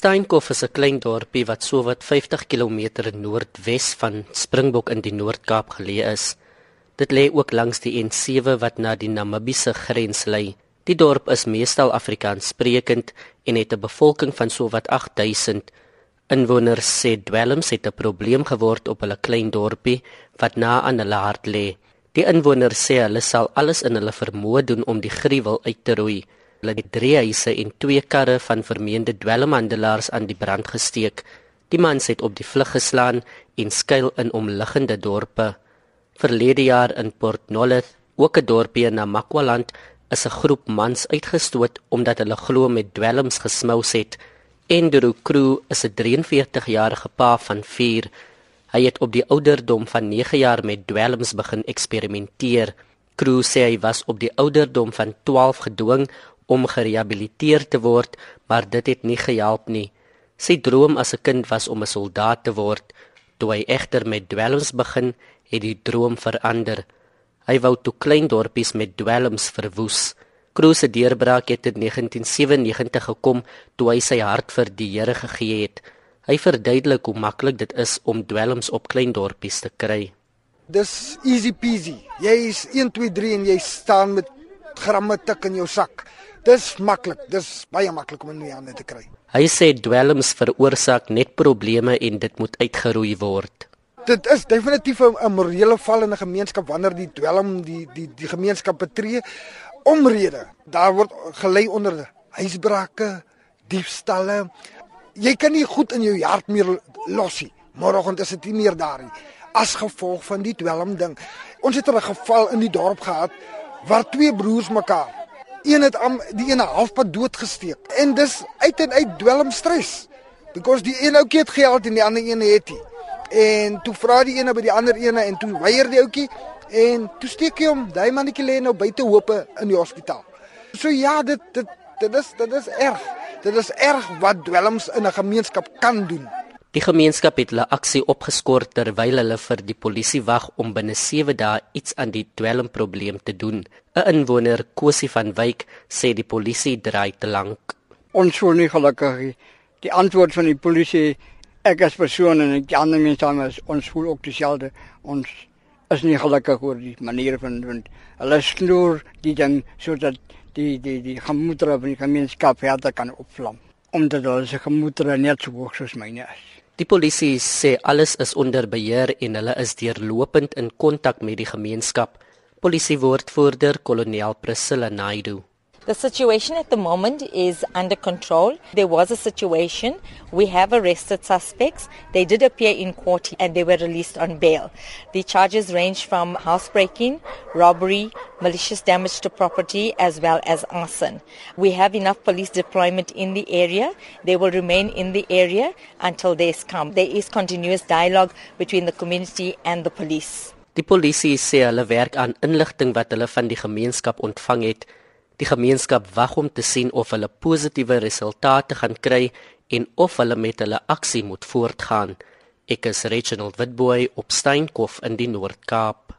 Steenkof is 'n klein dorpie wat sowat 50 km noordwes van Springbok in die Noord-Kaap geleë is. Dit lê ook langs die N7 wat na die Namibiese grens lê. Die dorp is meestal Afrikaans sprekend en het 'n bevolking van sowat 8000. Inwoners sê dwelms het 'n probleem geword op hulle klein dorpie wat na aan hulle hart lê. Die inwoners sê hulle sal alles in hulle vermoë doen om die gruwel uit te roei. Hulle het drie huise en twee karre van vermeende dwelmhandelaars aan die brand gesteek. Die mans het op die vlug geslaan en skuil in omliggende dorpe. Verlede jaar in Port Nolloth, ook 'n dorpie in Namakwaland, is 'n groep mans uitgestoot omdat hulle glo met dwelms gesmous het. Andrew Crew is 'n 43-jarige pa van 4. Hy het op die ouderdom van 9 jaar met dwelms begin eksperimenteer. Crew sê hy was op die ouderdom van 12 gedwing om gerehabiliteer te word, maar dit het nie gehelp nie. Sy droom as 'n kind was om 'n soldaat te word. Toe hy egter met dwelms begin, het die droom verander. Hy wou toe klein dorpies met dwelms verwoes. Kroose deurbraak het in 1997 gekom toe hy sy hart vir die Here gegee het. Hy verduidelik hoe maklik dit is om dwelms op klein dorpies te kry. Dis easy peasy. Jy is 1 2 3 en jy staan met gramme tik in jou sak. Dis maklik, dis baie maklik om in die hande te kry. Hy sê dwelms veroorsaak net probleme en dit moet uitgeroei word. Dit is definitief 'n morele val in 'n gemeenskap wanneer die dwelm die die die gemeenskap betree omrede. Daar word gelei onder huisbrake, diefstalle. Jy kan nie goed in jou hart meer los nie. Môreoggend is dit nie meer daar nie as gevolg van die dwelm ding. Ons het 'n geval in die dorp gehad waar twee broers mekaar een het am die ene halfpad doodgesteek. En dis uit en uit dwelm stres because die een ouetjie het geld en die ander een het nie. En toe vra die ene by die ander ene en toe weier die ouetjie en toe steek hy hom daai mannetjie lê nou buite hope in die hospitaal. So ja dit dit dit is dit is erg. Dit is erg wat dwelms in 'n gemeenskap kan doen Die gemeenskap het hulle aksie opgeskort terwyl hulle vir die polisie wag om binne 7 dae iets aan die dwelmprobleem te doen. 'n Inwoner, Kosie van Wyk, sê die polisie draai te lank. Ons voel nie gelukkig nie. Die antwoord van die polisie, ek as persoon en die ander mense dan is ons voel ook dieselfde. Ons is nie gelukkig oor die manier van doen. Hulle snoer die ding sodat die die die gemoedere van die gemeenskap verder kan opvlam omdat hulle se gemoedere net so hoog soos myne is. Die polisie sê alles is onder beheer en hulle is deurlopend in kontak met die gemeenskap. Polisiewoordvoerder kolonel Priscilla Naidu The situation at the moment is under control. There was a situation. We have arrested suspects. They did appear in court and they were released on bail. The charges range from housebreaking, robbery, malicious damage to property, as well as arson. We have enough police deployment in the area. They will remain in the area until they come. There is continuous dialogue between the community and the police. Die polisie sê hulle werk aan inligting wat hulle van die gemeenskap ontvang het Die gemeenskap wag om te sien of hulle positiewe resultate gaan kry en of hulle met hulle aksie moet voortgaan. Ek is Reginald Witboy op Steenkof in die Noord-Kaap.